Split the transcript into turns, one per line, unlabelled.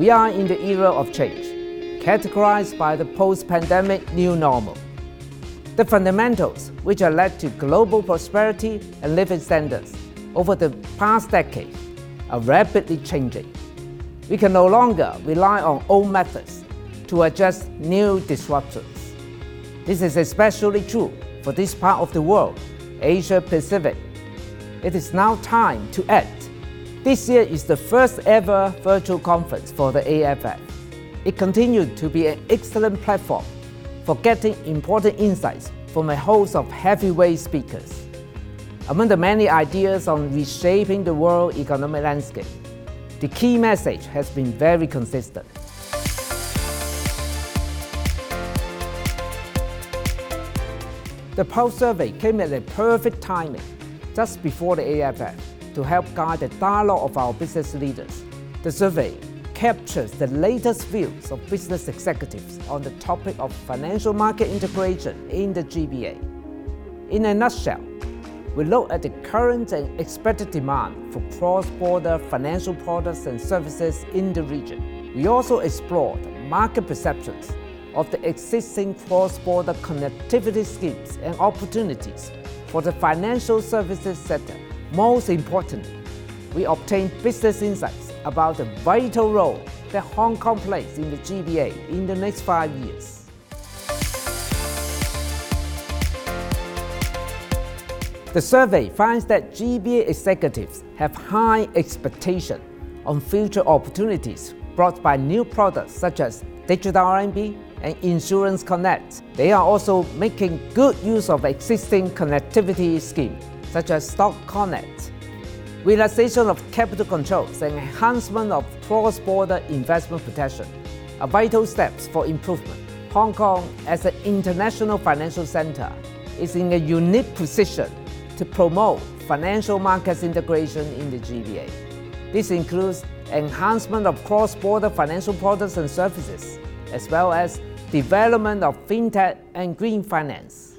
We are in the era of change, categorized by the post-pandemic new normal. The fundamentals which have led to global prosperity and living standards over the past decade are rapidly changing. We can no longer rely on old methods to address new disruptions. This is especially true for this part of the world, Asia Pacific. It is now time to act. This year is the first ever virtual conference for the AFF. It continued to be an excellent platform for getting important insights from a host of heavyweight speakers. Among the many ideas on reshaping the world economic landscape, the key message has been very consistent. The Pulse survey came at a perfect timing, just before the AFF, to help guide the dialogue of our business leaders. The survey captures the latest views of business executives on the topic of financial market integration in the GBA. In a nutshell, we look at the current and expected demand for cross-border financial products and services in the region. We also explored market perceptions of the existing cross-border connectivity schemes and opportunities for the financial services sector. Most importantly, we obtained business insights about the vital role that Hong Kong plays in the GBA in the next five years. The survey finds that GBA executives have high expectations on future opportunities brought by new products such as digital RMB and Insurance Connect. They are also making good use of existing connectivity schemes such as Stock Connect. Relaxation of capital controls and enhancement of cross-border investment protection are vital steps for improvement. Hong Kong, as an international financial center, is in a unique position to promote financial markets integration in the GBA. This includes enhancement of cross-border financial products and services, as well as development of fintech and green finance.